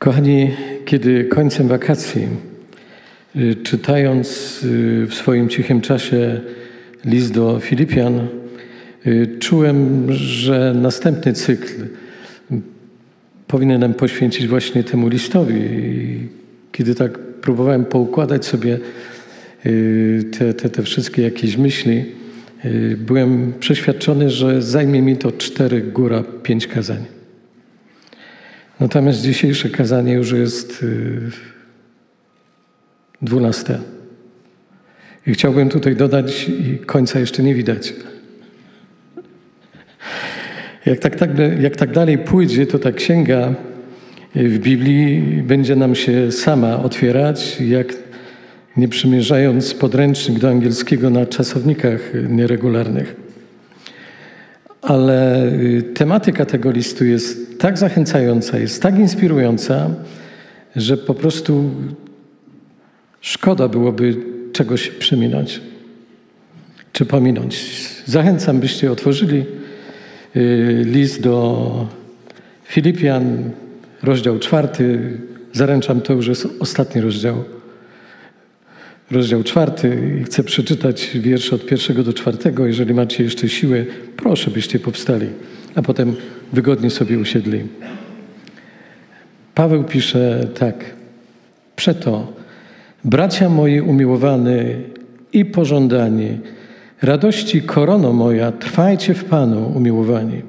Kochani, kiedy końcem wakacji, y, czytając y, w swoim cichym czasie list do Filipian, y, czułem, że następny cykl powinienem poświęcić właśnie temu listowi. I kiedy tak próbowałem poukładać sobie te, te, te wszystkie jakieś myśli, byłem przeświadczony, że zajmie mi to cztery, góra pięć kazań. Natomiast dzisiejsze kazanie już jest y, dwunaste. I chciałbym tutaj dodać, i końca jeszcze nie widać. Jak tak, tak, jak tak dalej pójdzie, to ta księga w Biblii będzie nam się sama otwierać, jak nie przymierzając podręcznik do angielskiego na czasownikach nieregularnych. Ale y, tematyka tego listu jest tak zachęcająca, jest tak inspirująca, że po prostu szkoda byłoby czegoś przeminąć czy pominąć. Zachęcam, byście otworzyli y, list do Filipian, rozdział czwarty. Zaręczam, to już jest ostatni rozdział rozdział czwarty i chcę przeczytać wiersze od pierwszego do czwartego. Jeżeli macie jeszcze siłę, proszę byście powstali, a potem wygodnie sobie usiedli. Paweł pisze tak. Przeto, bracia moi umiłowani i pożądani, radości korono moja, trwajcie w Panu, umiłowani.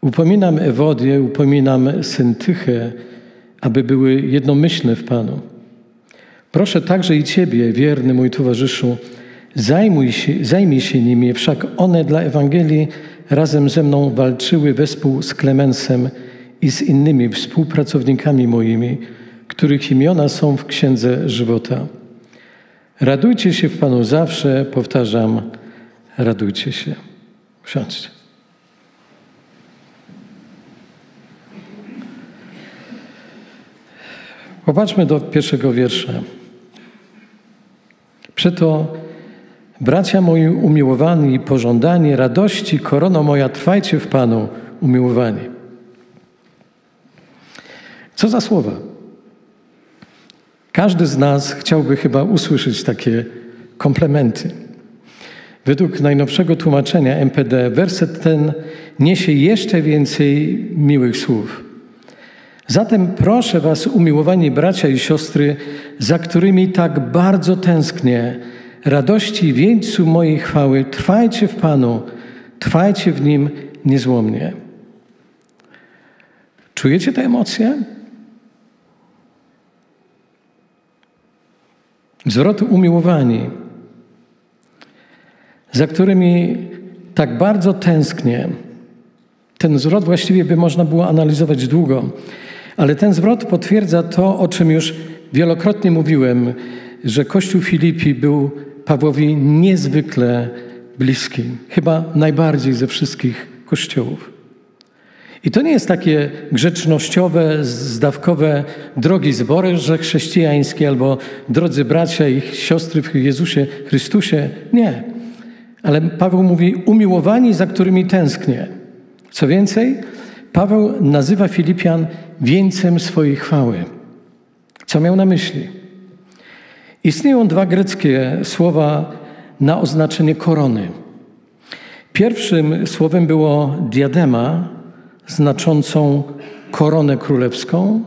Upominam Ewodię, upominam Syntychę, aby były jednomyślne w Panu. Proszę także i Ciebie, wierny mój towarzyszu, zajmuj się, zajmij się nimi, wszak one dla Ewangelii razem ze mną walczyły wespół z Klemensem i z innymi współpracownikami moimi, których imiona są w Księdze Żywota. Radujcie się w Panu zawsze, powtarzam, radujcie się. Usiądźcie. Popatrzmy do pierwszego wiersza. Przeto, bracia moi umiłowani i pożądani, radości, korono moja, trwajcie w Panu, umiłowani. Co za słowa? Każdy z nas chciałby chyba usłyszeć takie komplementy. Według najnowszego tłumaczenia MPD werset ten niesie jeszcze więcej miłych słów. Zatem proszę Was, umiłowani bracia i siostry, za którymi tak bardzo tęsknię, radości wieńcu mojej chwały, trwajcie w Panu, trwajcie w Nim niezłomnie. Czujecie te emocje? Zwrot umiłowani, za którymi tak bardzo tęsknię. Ten zwrot właściwie by można było analizować długo. Ale ten zwrot potwierdza to, o czym już wielokrotnie mówiłem, że Kościół Filipi był Pawłowi niezwykle bliski, chyba najbardziej ze wszystkich kościołów. I to nie jest takie grzecznościowe, zdawkowe drogi zbory, że chrześcijańskie albo drodzy bracia i siostry w Jezusie Chrystusie. Nie. Ale Paweł mówi umiłowani, za którymi tęsknię. Co więcej, Paweł nazywa Filipian wieńcem swojej chwały. Co miał na myśli? Istnieją dwa greckie słowa na oznaczenie korony. Pierwszym słowem było diadema, znaczącą koronę królewską,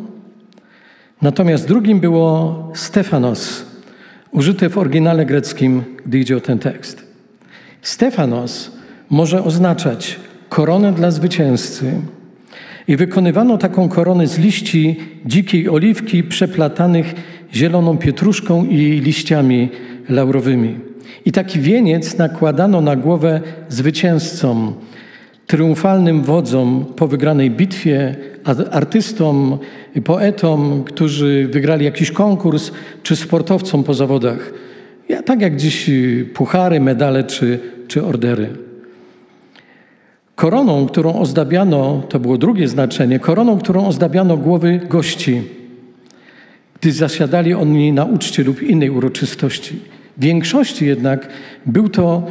natomiast drugim było Stefanos, użyte w oryginale greckim, gdy idzie o ten tekst. Stefanos może oznaczać koronę dla zwycięzcy, i wykonywano taką koronę z liści dzikiej oliwki przeplatanych zieloną pietruszką i liściami laurowymi. I taki wieniec nakładano na głowę zwycięzcom, triumfalnym wodzom po wygranej bitwie, artystom, poetom, którzy wygrali jakiś konkurs, czy sportowcom po zawodach. Ja, tak jak dziś puchary, medale czy, czy ordery. Koroną, którą ozdabiano, to było drugie znaczenie, koroną, którą ozdabiano głowy gości, gdy zasiadali oni na uczcie lub innej uroczystości. W większości jednak był to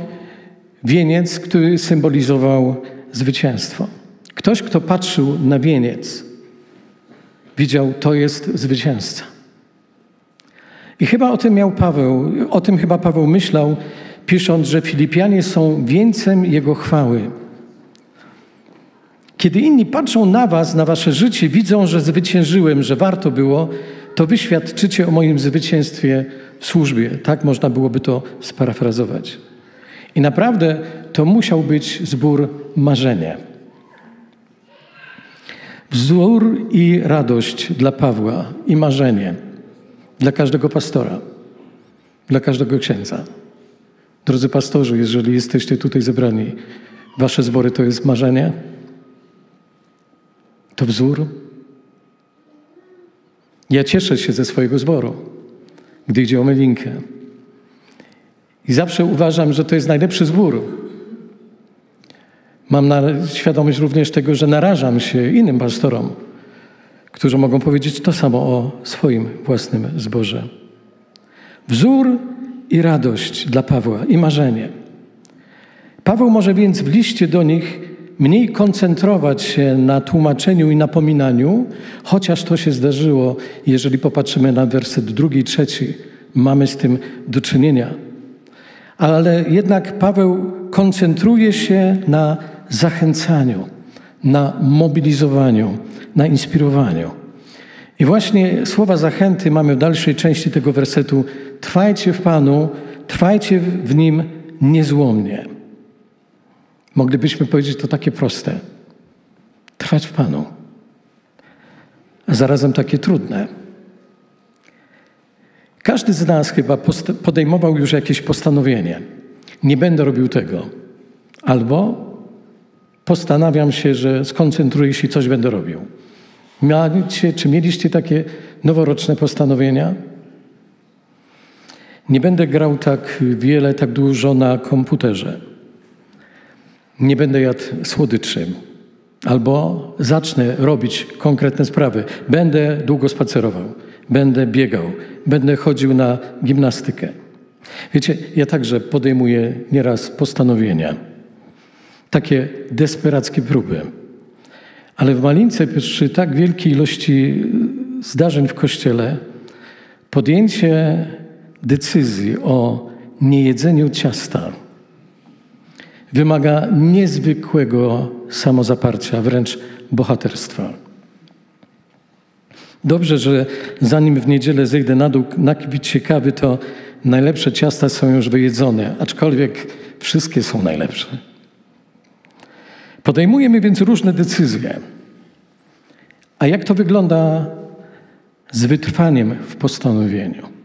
wieniec, który symbolizował zwycięstwo. Ktoś, kto patrzył na wieniec, widział, to jest zwycięzca. I chyba o tym miał Paweł, o tym chyba Paweł myślał, pisząc, że Filipianie są wieńcem Jego chwały. Kiedy inni patrzą na Was, na Wasze życie, widzą, że zwyciężyłem, że warto było, to Wy świadczycie o moim zwycięstwie w służbie. Tak można byłoby to sparafrazować. I naprawdę to musiał być zbór marzenie. Wzór i radość dla Pawła i marzenie dla każdego pastora, dla każdego księdza. Drodzy pastorzy, jeżeli jesteście tutaj zebrani, wasze zbory to jest marzenie, to wzór. Ja cieszę się ze swojego zboru, gdy idzie o mylinkę. I zawsze uważam, że to jest najlepszy zbór. Mam świadomość również tego, że narażam się innym pastorom, którzy mogą powiedzieć to samo o swoim własnym zborze. Wzór i radość dla Pawła i marzenie. Paweł może więc w liście do nich mniej koncentrować się na tłumaczeniu i napominaniu, chociaż to się zdarzyło, jeżeli popatrzymy na werset drugi i trzeci, mamy z tym do czynienia. Ale jednak Paweł koncentruje się na zachęcaniu, na mobilizowaniu, na inspirowaniu. I właśnie słowa zachęty mamy w dalszej części tego wersetu. Trwajcie w Panu, trwajcie w Nim niezłomnie. Moglibyśmy powiedzieć to takie proste. Trwać w Panu. A zarazem takie trudne. Każdy z nas chyba podejmował już jakieś postanowienie. Nie będę robił tego. Albo postanawiam się, że skoncentruję się i coś będę robił. Mieliście, czy mieliście takie noworoczne postanowienia? Nie będę grał tak wiele, tak dużo na komputerze. Nie będę jadł słodyczy. Albo zacznę robić konkretne sprawy. Będę długo spacerował. Będę biegał. Będę chodził na gimnastykę. Wiecie, ja także podejmuję nieraz postanowienia. Takie desperackie próby. Ale w Malince przy tak wielkiej ilości zdarzeń w Kościele podjęcie decyzji o niejedzeniu ciasta wymaga niezwykłego samozaparcia, wręcz bohaterstwa. Dobrze, że zanim w niedzielę zejdę na dół nakipić się kawy, to najlepsze ciasta są już wyjedzone, aczkolwiek wszystkie są najlepsze. Podejmujemy więc różne decyzje. A jak to wygląda z wytrwaniem w postanowieniu?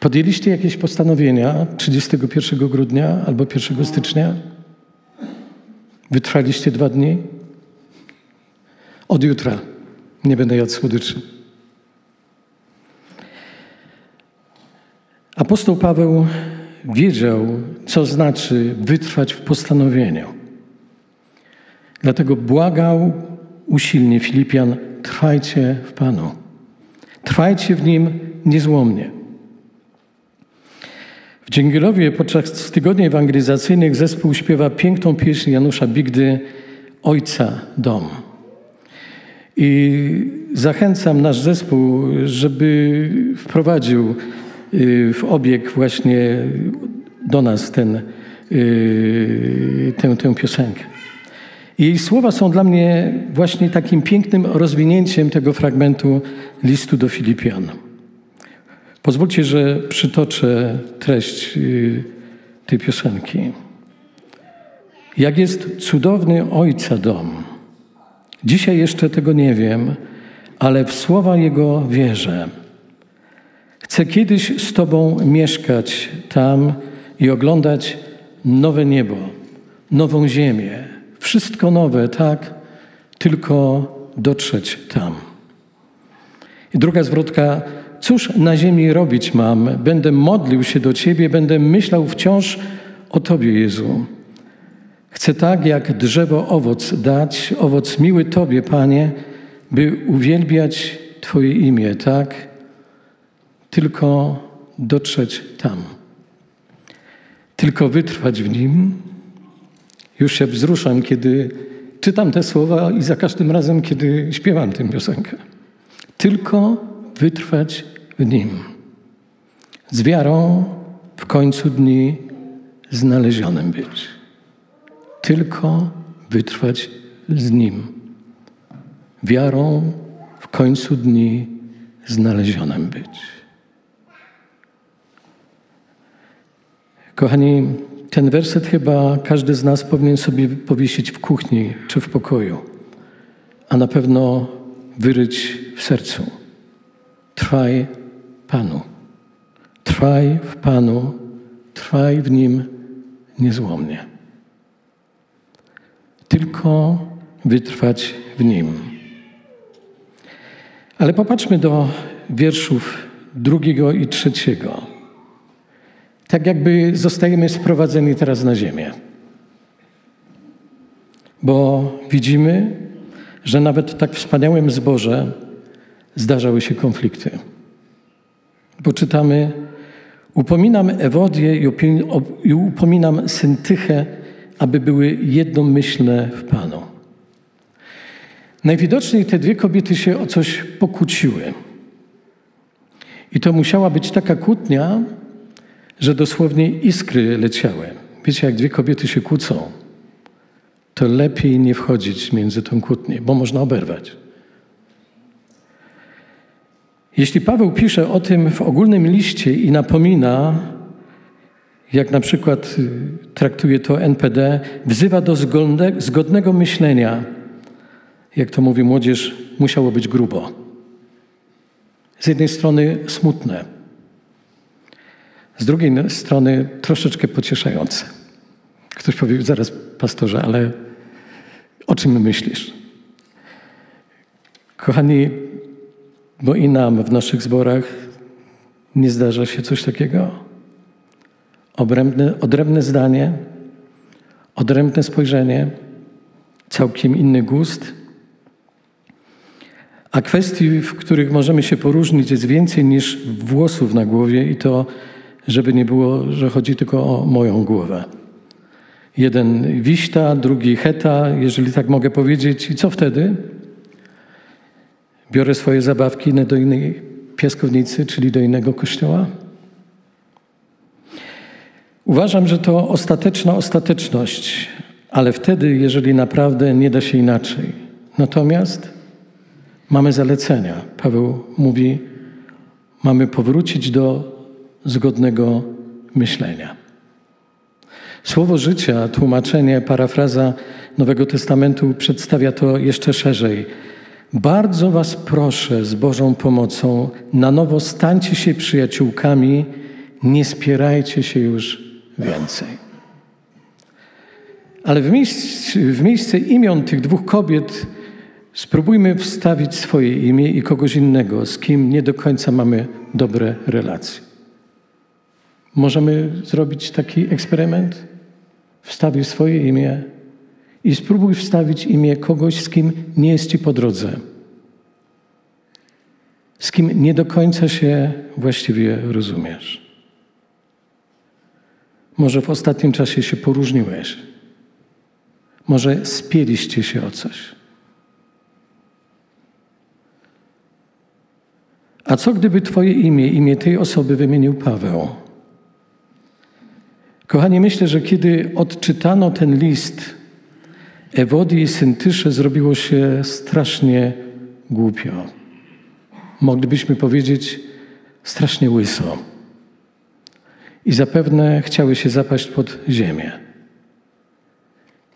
Podjęliście jakieś postanowienia 31 grudnia albo 1 stycznia? Wytrwaliście dwa dni? Od jutra nie będę jadł słodyczy. Apostoł Paweł wiedział, co znaczy wytrwać w postanowieniu. Dlatego błagał usilnie Filipian: trwajcie w Panu, trwajcie w nim niezłomnie. W Dzięgielowie podczas tygodni ewangelizacyjnych zespół śpiewa piękną pieśń Janusza Bigdy Ojca Dom. I zachęcam nasz zespół, żeby wprowadził y, w obieg właśnie do nas ten, y, tę, tę piosenkę. Jej słowa są dla mnie właśnie takim pięknym rozwinięciem tego fragmentu listu do Filipian. Pozwólcie, że przytoczę treść y, tej piosenki. Jak jest cudowny Ojca dom. Dzisiaj jeszcze tego nie wiem, ale w słowa Jego wierzę. Chcę kiedyś z Tobą mieszkać tam i oglądać nowe niebo, nową ziemię. Wszystko nowe, tak? Tylko dotrzeć tam. I druga zwrotka. Cóż na ziemi robić mam? Będę modlił się do Ciebie, będę myślał wciąż o Tobie, Jezu. Chcę tak, jak drzewo owoc dać, owoc miły Tobie, Panie, by uwielbiać Twoje imię, tak? Tylko dotrzeć tam. Tylko wytrwać w nim. Już się wzruszam, kiedy czytam te słowa i za każdym razem, kiedy śpiewam tę piosenkę. Tylko wytrwać w Nim. Z wiarą w końcu dni znalezionym być. Tylko wytrwać z Nim. Wiarą w końcu dni znalezionym być. Kochani, ten werset chyba każdy z nas powinien sobie powiesić w kuchni czy w pokoju, a na pewno wyryć w sercu. Trwaj Panu. Trwaj w Panu, trwaj w Nim niezłomnie. Tylko wytrwać w Nim. Ale popatrzmy do wierszów drugiego i trzeciego. Tak jakby zostajemy sprowadzeni teraz na ziemię. Bo widzimy, że nawet w tak wspaniałym zborze zdarzały się konflikty. Bo czytamy, upominam Ewodię i upominam Syntychę, aby były jednomyślne w Panu. Najwidoczniej te dwie kobiety się o coś pokłóciły. I to musiała być taka kłótnia, że dosłownie iskry leciały. Wiecie, jak dwie kobiety się kłócą, to lepiej nie wchodzić między tą kłótnię, bo można oberwać. Jeśli Paweł pisze o tym w ogólnym liście i napomina, jak na przykład y, traktuje to NPD, wzywa do zgodnego myślenia, jak to mówi młodzież, musiało być grubo. Z jednej strony smutne, z drugiej strony troszeczkę pocieszające. Ktoś powie, zaraz pastorze, ale o czym myślisz? Kochani, bo i nam w naszych zborach nie zdarza się coś takiego. Odrębne, odrębne zdanie, odrębne spojrzenie, całkiem inny gust. A kwestii, w których możemy się poróżnić, jest więcej niż włosów na głowie i to żeby nie było, że chodzi tylko o moją głowę. Jeden wiśta, drugi heta, jeżeli tak mogę powiedzieć. I co wtedy? Biorę swoje zabawki do innej piaskownicy, czyli do innego kościoła? Uważam, że to ostateczna ostateczność, ale wtedy, jeżeli naprawdę nie da się inaczej. Natomiast mamy zalecenia. Paweł mówi, mamy powrócić do zgodnego myślenia. Słowo życia, tłumaczenie, parafraza Nowego Testamentu przedstawia to jeszcze szerzej. Bardzo Was proszę z Bożą pomocą, na nowo stańcie się przyjaciółkami, nie spierajcie się już więcej. Ale w miejsce, w miejsce imion tych dwóch kobiet spróbujmy wstawić swoje imię i kogoś innego, z kim nie do końca mamy dobre relacje. Możemy zrobić taki eksperyment? Wstawić swoje imię i spróbuj wstawić imię kogoś, z kim nie jest ci po drodze. Z kim nie do końca się właściwie rozumiesz. Może w ostatnim czasie się poróżniłeś. Może spieliście się o coś. A co gdyby Twoje imię, imię tej osoby wymienił Paweł? Kochani, myślę, że kiedy odczytano ten list Ewodii i Syntysze, zrobiło się strasznie głupio. Moglibyśmy powiedzieć strasznie łyso. I zapewne chciały się zapaść pod ziemię.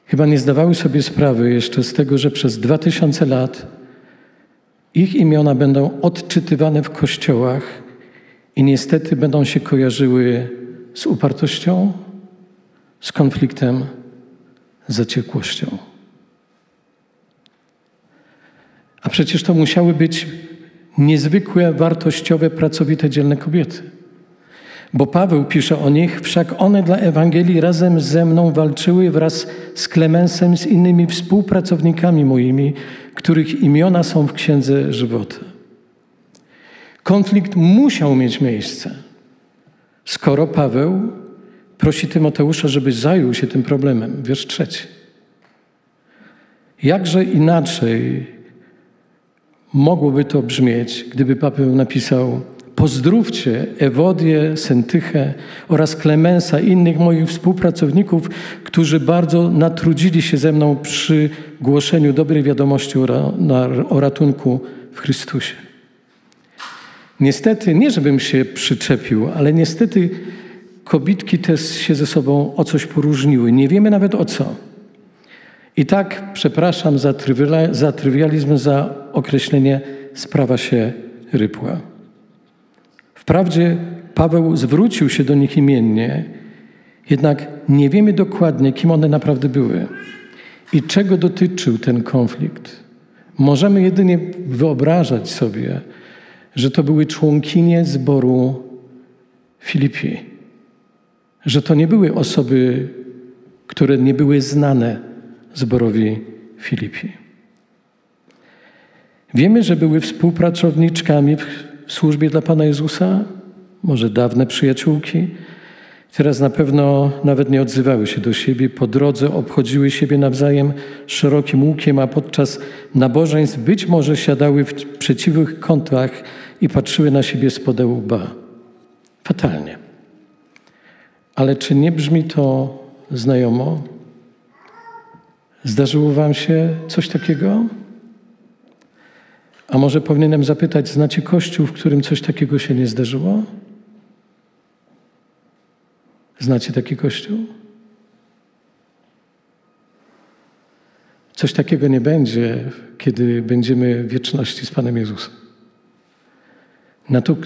Chyba nie zdawały sobie sprawy jeszcze z tego, że przez dwa tysiące lat ich imiona będą odczytywane w kościołach i niestety będą się kojarzyły z upartością, z konfliktem, zaciekłością. A przecież to musiały być niezwykłe, wartościowe, pracowite, dzielne kobiety. Bo Paweł pisze o nich, wszak one dla Ewangelii razem ze mną walczyły wraz z Klemensem, z innymi współpracownikami moimi, których imiona są w Księdze Żywota. Konflikt musiał mieć miejsce, skoro Paweł prosi Tymoteusza, żeby zajął się tym problemem. Wiersz trzeci. Jakże inaczej mogłoby to brzmieć, gdyby Paweł napisał Pozdrówcie Ewodię, Sentychę oraz Klemensa i innych moich współpracowników, którzy bardzo natrudzili się ze mną przy głoszeniu dobrej wiadomości o ratunku w Chrystusie. Niestety, nie żebym się przyczepił, ale niestety kobitki też się ze sobą o coś poróżniły. Nie wiemy nawet o co. I tak, przepraszam za, za trywializm, za określenie, sprawa się rypła. Wprawdzie Paweł zwrócił się do nich imiennie, jednak nie wiemy dokładnie, kim one naprawdę były i czego dotyczył ten konflikt. Możemy jedynie wyobrażać sobie, że to były członkinie zboru Filipi, że to nie były osoby, które nie były znane zborowi Filipi. Wiemy, że były współpracowniczkami w służbie dla Pana Jezusa, może dawne przyjaciółki. Teraz na pewno nawet nie odzywały się do siebie, po drodze obchodziły siebie nawzajem szerokim łukiem, a podczas nabożeństw być może siadały w przeciwnych kątach i patrzyły na siebie z podełu łba. Fatalnie. Ale czy nie brzmi to znajomo? Zdarzyło Wam się coś takiego? A może powinienem zapytać, znacie kościół, w którym coś takiego się nie zdarzyło? Znacie taki kościół? Coś takiego nie będzie, kiedy będziemy w wieczności z Panem Jezusem.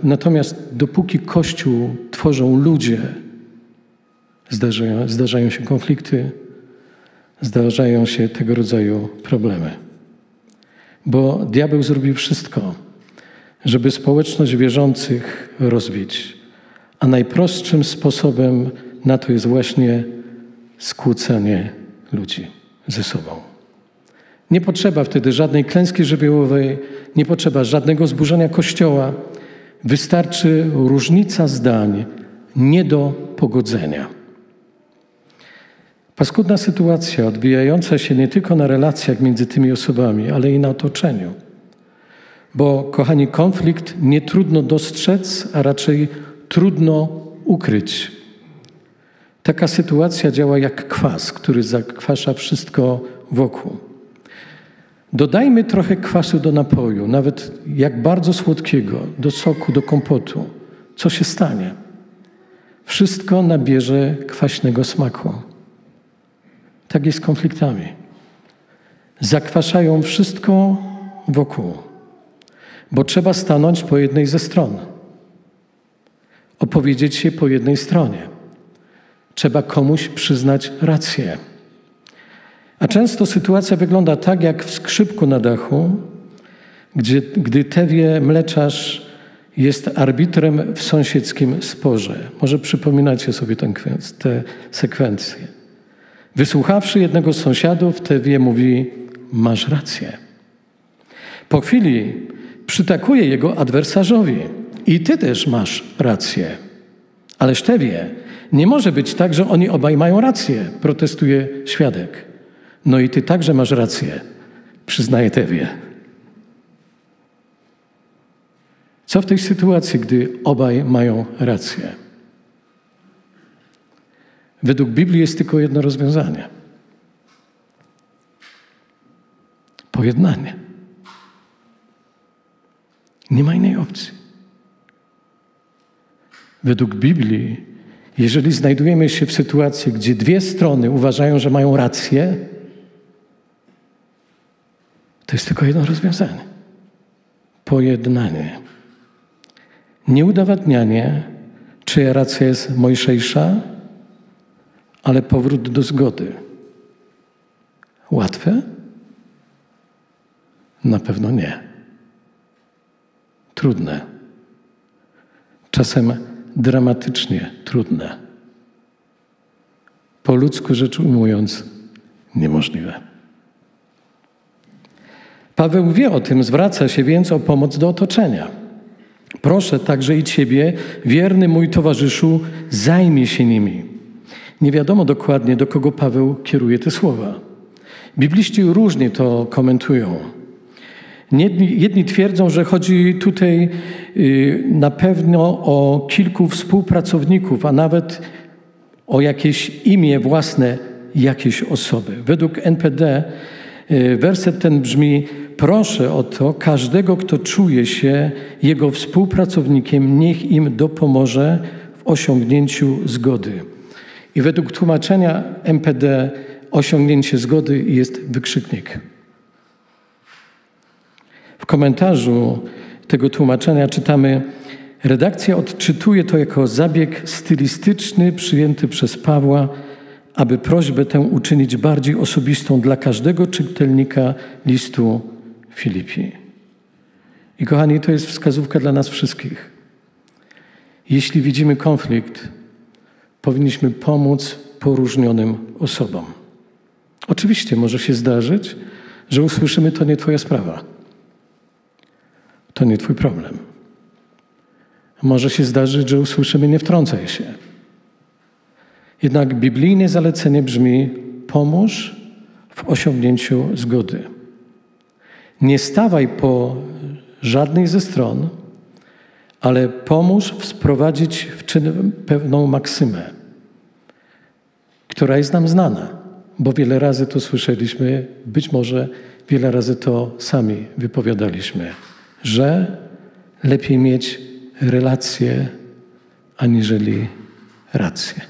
Natomiast dopóki Kościół tworzą ludzie, zdarzają, zdarzają się konflikty, zdarzają się tego rodzaju problemy. Bo diabeł zrobił wszystko, żeby społeczność wierzących rozbić. A najprostszym sposobem na to jest właśnie skłócenie ludzi ze sobą. Nie potrzeba wtedy żadnej klęski żywiołowej, nie potrzeba żadnego zburzenia kościoła. Wystarczy różnica zdań, nie do pogodzenia. Paskudna sytuacja odbijająca się nie tylko na relacjach między tymi osobami, ale i na otoczeniu. Bo, kochani, konflikt nie trudno dostrzec, a raczej trudno ukryć. Taka sytuacja działa jak kwas, który zakwasza wszystko wokół. Dodajmy trochę kwasu do napoju, nawet jak bardzo słodkiego, do soku, do kompotu. Co się stanie? Wszystko nabierze kwaśnego smaku. Tak jest z konfliktami. Zakwaszają wszystko wokół, bo trzeba stanąć po jednej ze stron, opowiedzieć się po jednej stronie. Trzeba komuś przyznać rację. A często sytuacja wygląda tak, jak w skrzypku na dachu, gdzie, gdy Tewie mleczarz jest arbitrem w sąsiedzkim sporze. Może przypominacie sobie tę, tę sekwencję. Wysłuchawszy jednego z sąsiadów, Tewie mówi: Masz rację. Po chwili przytakuje jego adwersarzowi: I ty też masz rację. Ależ Tewie, nie może być tak, że oni obaj mają rację, protestuje świadek. No i ty także masz rację, przyznaje Tewie. Co w tej sytuacji, gdy obaj mają rację? Według Biblii jest tylko jedno rozwiązanie. Pojednanie. Nie ma innej opcji. Według Biblii, jeżeli znajdujemy się w sytuacji, gdzie dwie strony uważają, że mają rację, to jest tylko jedno rozwiązanie. Pojednanie. Nie udowadnianie, czyja racja jest mojszejsza, ale powrót do zgody. Łatwe? Na pewno nie. Trudne. Czasem dramatycznie trudne. Po ludzku rzecz ujmując, niemożliwe. Paweł wie o tym, zwraca się więc o pomoc do otoczenia. Proszę także i Ciebie, wierny mój towarzyszu, zajmij się nimi. Nie wiadomo dokładnie, do kogo Paweł kieruje te słowa. Bibliści różnie to komentują. Jedni, jedni twierdzą, że chodzi tutaj y, na pewno o kilku współpracowników, a nawet o jakieś imię własne jakiejś osoby. Według NPD y, werset ten brzmi: Proszę o to każdego, kto czuje się jego współpracownikiem, niech im dopomoże w osiągnięciu zgody. I według tłumaczenia MPD osiągnięcie zgody jest wykrzyknik. W komentarzu tego tłumaczenia czytamy: Redakcja odczytuje to jako zabieg stylistyczny przyjęty przez Pawła, aby prośbę tę uczynić bardziej osobistą dla każdego czytelnika listu Filipi. I kochani, to jest wskazówka dla nas wszystkich. Jeśli widzimy konflikt, powinniśmy pomóc poróżnionym osobom. Oczywiście może się zdarzyć, że usłyszymy, to nie Twoja sprawa. To nie Twój problem. Może się zdarzyć, że usłyszymy, nie wtrącaj się. Jednak biblijne zalecenie brzmi: pomóż w osiągnięciu zgody. Nie stawaj po żadnej ze stron, ale pomóż sprowadzić w czyn pewną maksymę, która jest nam znana, bo wiele razy to słyszeliśmy, być może wiele razy to sami wypowiadaliśmy, że lepiej mieć relacje aniżeli rację.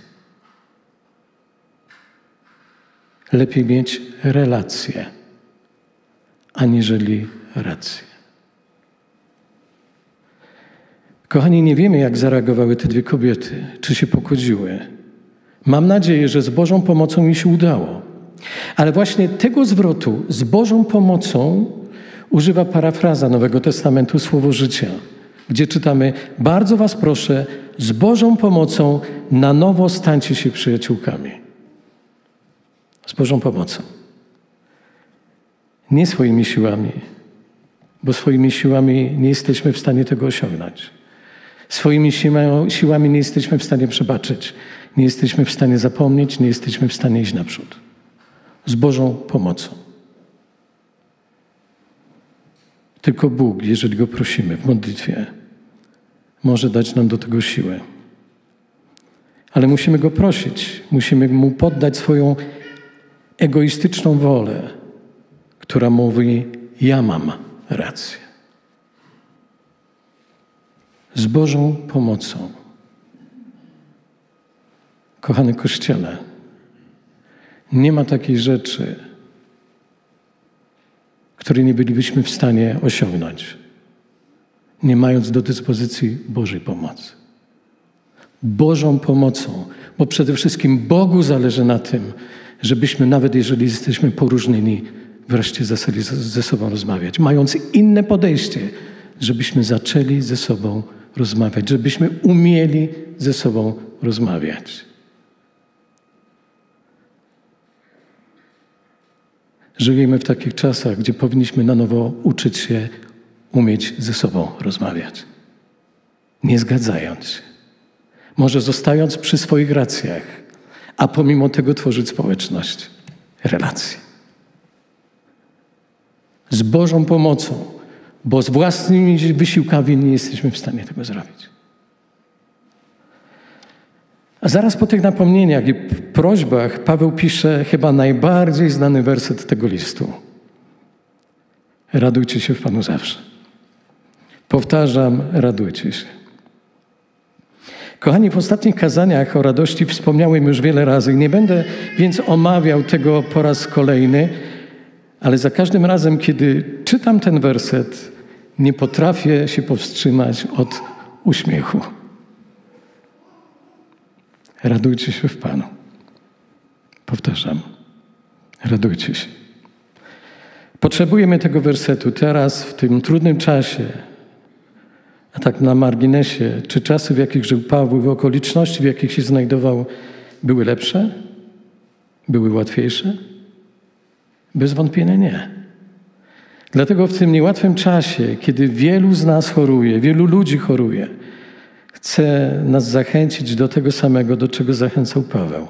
Lepiej mieć relacje aniżeli rację. Kochani, nie wiemy, jak zareagowały te dwie kobiety, czy się pokodziły. Mam nadzieję, że z Bożą pomocą mi się udało. Ale właśnie tego zwrotu z Bożą pomocą używa parafraza Nowego Testamentu Słowo Życia, gdzie czytamy: Bardzo Was proszę, z Bożą pomocą na nowo stańcie się przyjaciółkami. Z Bożą pomocą. Nie swoimi siłami, bo swoimi siłami nie jesteśmy w stanie tego osiągnąć. Swoimi siłami nie jesteśmy w stanie przebaczyć, nie jesteśmy w stanie zapomnieć, nie jesteśmy w stanie iść naprzód. Z Bożą pomocą. Tylko Bóg, jeżeli Go prosimy w modlitwie, może dać nam do tego siłę. Ale musimy Go prosić, musimy Mu poddać swoją egoistyczną wolę, która mówi: Ja mam rację. Z Bożą pomocą. Kochany Kościele, nie ma takiej rzeczy, której nie bylibyśmy w stanie osiągnąć, nie mając do dyspozycji Bożej pomocy. Bożą pomocą, bo przede wszystkim Bogu zależy na tym, żebyśmy, nawet jeżeli jesteśmy poróżnieni, wreszcie zaczęli ze sobą rozmawiać, mając inne podejście, żebyśmy zaczęli ze sobą rozmawiać, żebyśmy umieli ze sobą rozmawiać. Żyjemy w takich czasach, gdzie powinniśmy na nowo uczyć się umieć ze sobą rozmawiać, nie zgadzając się. Może zostając przy swoich racjach, a pomimo tego tworzyć społeczność, relacje. Z Bożą pomocą, bo z własnymi wysiłkami nie jesteśmy w stanie tego zrobić. A zaraz po tych napomnieniach i prośbach Paweł pisze chyba najbardziej znany werset tego listu. Radujcie się w Panu zawsze. Powtarzam, radujcie się. Kochani, w ostatnich kazaniach o radości wspomniałem już wiele razy. Nie będę więc omawiał tego po raz kolejny, ale za każdym razem, kiedy czytam ten werset, nie potrafię się powstrzymać od uśmiechu. Radujcie się w Panu. Powtarzam, radujcie się. Potrzebujemy tego wersetu teraz, w tym trudnym czasie. A tak na marginesie, czy czasy, w jakich żył Paweł, w okoliczności, w jakich się znajdował, były lepsze? Były łatwiejsze? Bez wątpienia nie. Dlatego w tym niełatwym czasie, kiedy wielu z nas choruje, wielu ludzi choruje, chce nas zachęcić do tego samego, do czego zachęcał Paweł.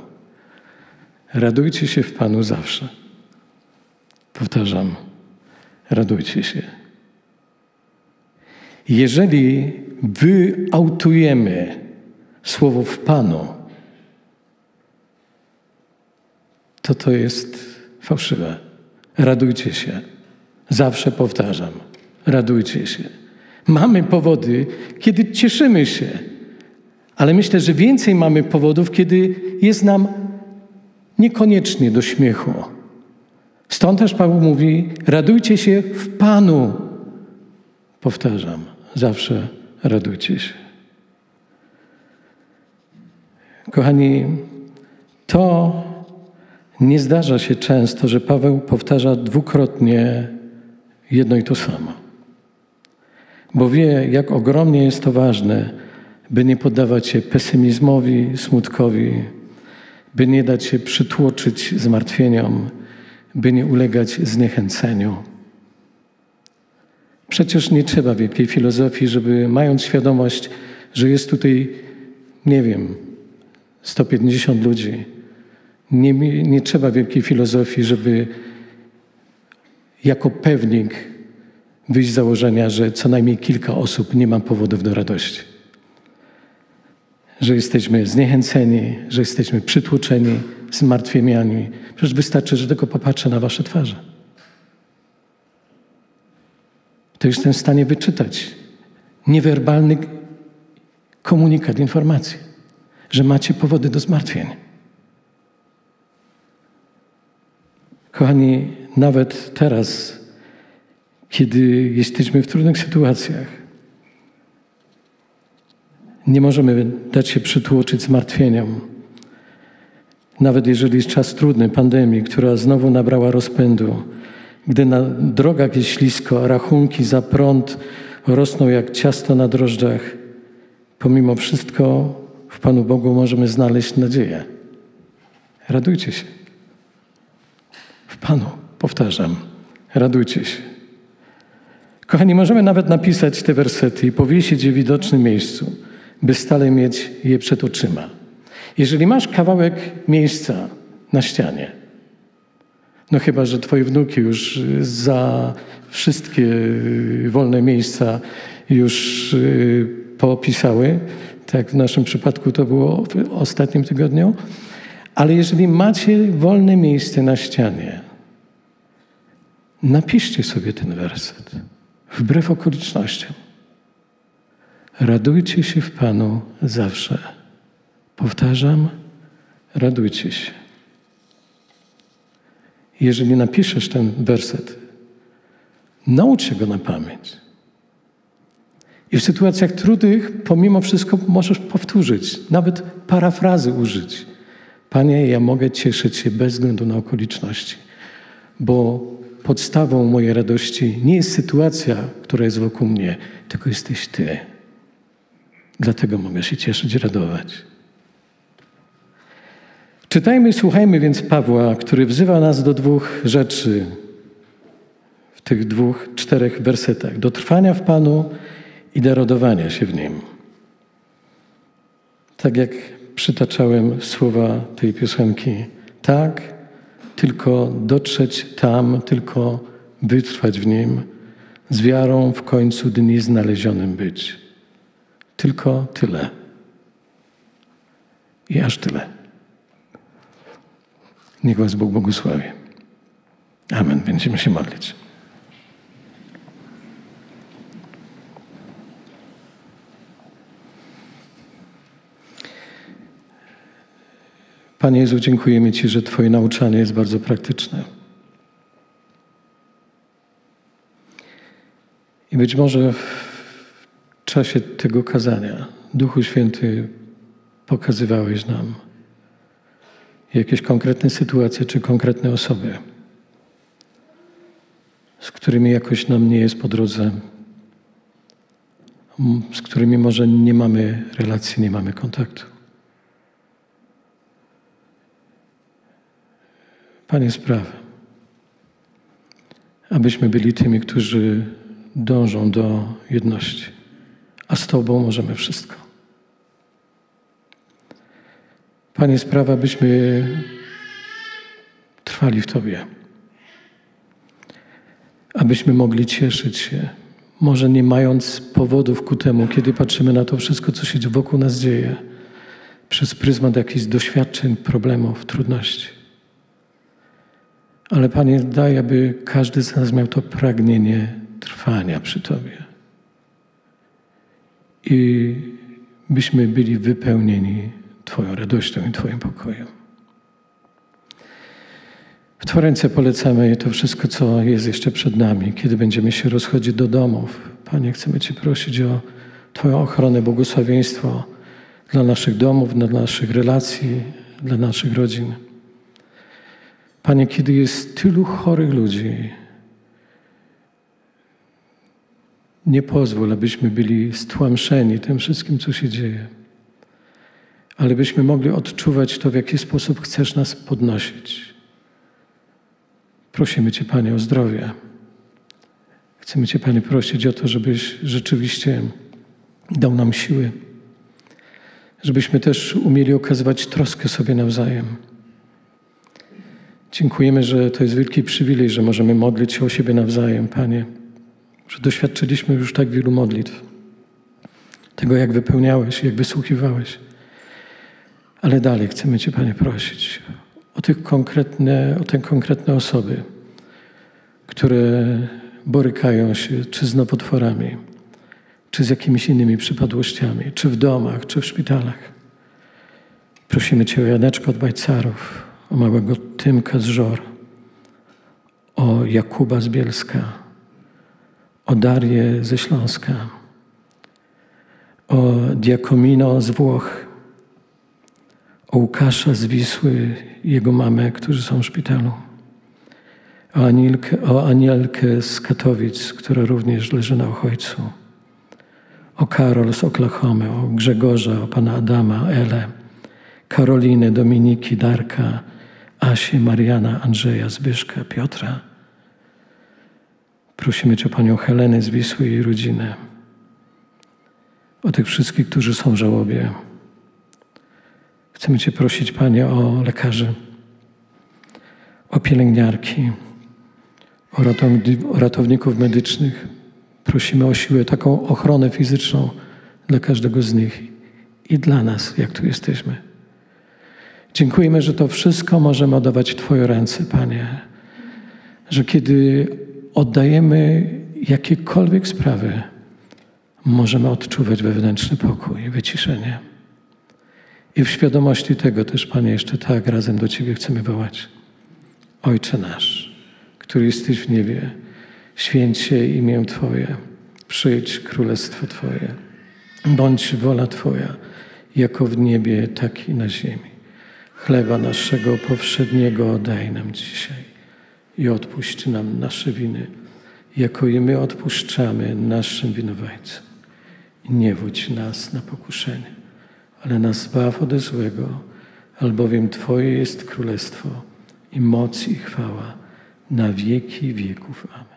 Radujcie się w Panu zawsze. Powtarzam, radujcie się. Jeżeli wyautujemy słowo w Panu, to to jest fałszywe. Radujcie się. Zawsze powtarzam, radujcie się. Mamy powody, kiedy cieszymy się, ale myślę, że więcej mamy powodów, kiedy jest nam niekoniecznie do śmiechu. Stąd też Paweł mówi: radujcie się w Panu. Powtarzam, zawsze radujcie się. Kochani, to nie zdarza się często, że Paweł powtarza dwukrotnie jedno i to samo. Bo wie, jak ogromnie jest to ważne, by nie poddawać się pesymizmowi, smutkowi, by nie dać się przytłoczyć zmartwieniom, by nie ulegać zniechęceniu. Przecież nie trzeba wielkiej filozofii, żeby mając świadomość, że jest tutaj, nie wiem, 150 ludzi, nie, nie trzeba wielkiej filozofii, żeby jako pewnik wyjść z założenia, że co najmniej kilka osób nie ma powodów do radości. Że jesteśmy zniechęceni, że jesteśmy przytłoczeni, zmartwieniami. Przecież wystarczy, że tylko popatrzę na wasze twarze. To jestem w stanie wyczytać niewerbalny komunikat, informację, że macie powody do zmartwień. Kochani, nawet teraz, kiedy jesteśmy w trudnych sytuacjach, nie możemy dać się przytłoczyć zmartwieniom. Nawet jeżeli jest czas trudny, pandemii, która znowu nabrała rozpędu, gdy na drogach jest ślisko, rachunki za prąd rosną jak ciasto na drożdżach, pomimo wszystko w Panu Bogu możemy znaleźć nadzieję. Radujcie się. W Panu, powtarzam, radujcie się. Kochani, możemy nawet napisać te wersety i powiesić je w widocznym miejscu, by stale mieć je przed oczyma. Jeżeli masz kawałek miejsca na ścianie, no chyba, że twoje wnuki już za wszystkie wolne miejsca już y, poopisały, tak w naszym przypadku to było w ostatnim tygodniu, ale jeżeli macie wolne miejsce na ścianie, napiszcie sobie ten werset, wbrew okolicznościom. Radujcie się w Panu zawsze. Powtarzam, radujcie się. Jeżeli napiszesz ten werset, naucz się go na pamięć. I w sytuacjach trudnych, pomimo wszystko, możesz powtórzyć, nawet parafrazy użyć. Panie, ja mogę cieszyć się bez względu na okoliczności, bo podstawą mojej radości nie jest sytuacja, która jest wokół mnie, tylko jesteś Ty. Dlatego mogę się cieszyć, radować. Czytajmy i słuchajmy więc Pawła, który wzywa nas do dwóch rzeczy w tych dwóch, czterech wersetach: do trwania w Panu i do radowania się w Nim. Tak jak przytaczałem słowa tej piosenki. Tak, tylko dotrzeć tam, tylko wytrwać w nim, z wiarą w końcu dni znalezionym być. Tylko tyle. I aż tyle. Niech Was Bóg błogosławi. Amen. Będziemy się modlić. Panie Jezu, dziękujemy Ci, że Twoje nauczanie jest bardzo praktyczne. I być może w czasie tego kazania Duchu Święty pokazywałeś nam jakieś konkretne sytuacje czy konkretne osoby, z którymi jakoś nam nie jest po drodze, z którymi może nie mamy relacji, nie mamy kontaktu. Panie, sprawy, abyśmy byli tymi, którzy dążą do jedności, a z Tobą możemy wszystko. Panie, sprawa, abyśmy trwali w Tobie. abyśmy mogli cieszyć się, może nie mając powodów ku temu, kiedy patrzymy na to wszystko, co się wokół nas dzieje, przez pryzmat jakichś doświadczeń, problemów, trudności. Ale Panie, daj, aby każdy z nas miał to pragnienie trwania przy Tobie. I byśmy byli wypełnieni Twoją radością i Twoim pokojem. W Twoje ręce polecamy to wszystko, co jest jeszcze przed nami, kiedy będziemy się rozchodzić do domów. Panie, chcemy Cię prosić o Twoją ochronę, błogosławieństwo dla naszych domów, dla naszych relacji, dla naszych rodzin. Panie, kiedy jest tylu chorych ludzi, nie pozwól, abyśmy byli stłamszeni tym wszystkim, co się dzieje, ale byśmy mogli odczuwać to, w jaki sposób chcesz nas podnosić. Prosimy Cię, Panie, o zdrowie. Chcemy Cię, Panie, prosić o to, żebyś rzeczywiście dał nam siły, żebyśmy też umieli okazywać troskę sobie nawzajem. Dziękujemy, że to jest wielki przywilej, że możemy modlić się o siebie nawzajem, Panie, że doświadczyliśmy już tak wielu modlitw, tego, jak wypełniałeś, jak wysłuchiwałeś. Ale dalej chcemy Cię, Panie, prosić o, tych konkretne, o te konkretne osoby, które borykają się czy z nowotworami, czy z jakimiś innymi przypadłościami, czy w domach, czy w szpitalach. Prosimy Cię o Janeczko od Bajcarów, o małego Tymka z Żor, o Jakuba z Bielska, o Darię ze Śląska, o Diakomino z Włoch, o Łukasza z Wisły jego mamę, którzy są w szpitalu, o Anielkę, o Anielkę z Katowic, która również leży na Ochojcu, o Karol z Oklahomy, o Grzegorza, o pana Adama, Ele, Karolinę, Dominiki, Darka, Asię, Mariana, Andrzeja, Zbyszka, Piotra. Prosimy Cię o Panią Helenę z Wisły i jej rodzinę. O tych wszystkich, którzy są w żałobie. Chcemy Cię prosić, Panie, o lekarzy, o pielęgniarki, o ratowników medycznych. Prosimy o siłę, taką ochronę fizyczną dla każdego z nich i dla nas, jak tu jesteśmy. Dziękujemy, że to wszystko możemy oddawać w Twoje ręce, Panie. Że kiedy oddajemy jakiekolwiek sprawy, możemy odczuwać wewnętrzny pokój wyciszenie. I w świadomości tego też, Panie, jeszcze tak razem do Ciebie chcemy wołać. Ojcze nasz, który jesteś w niebie, święć się imię Twoje, przyjdź królestwo Twoje, bądź wola Twoja, jako w niebie, tak i na ziemi. Chleba naszego powszedniego daj nam dzisiaj i odpuść nam nasze winy, jako i my odpuszczamy naszym winowajcom. I nie wódź nas na pokuszenie, ale nas zbaw ode złego, albowiem Twoje jest królestwo i moc i chwała na wieki wieków. Amen.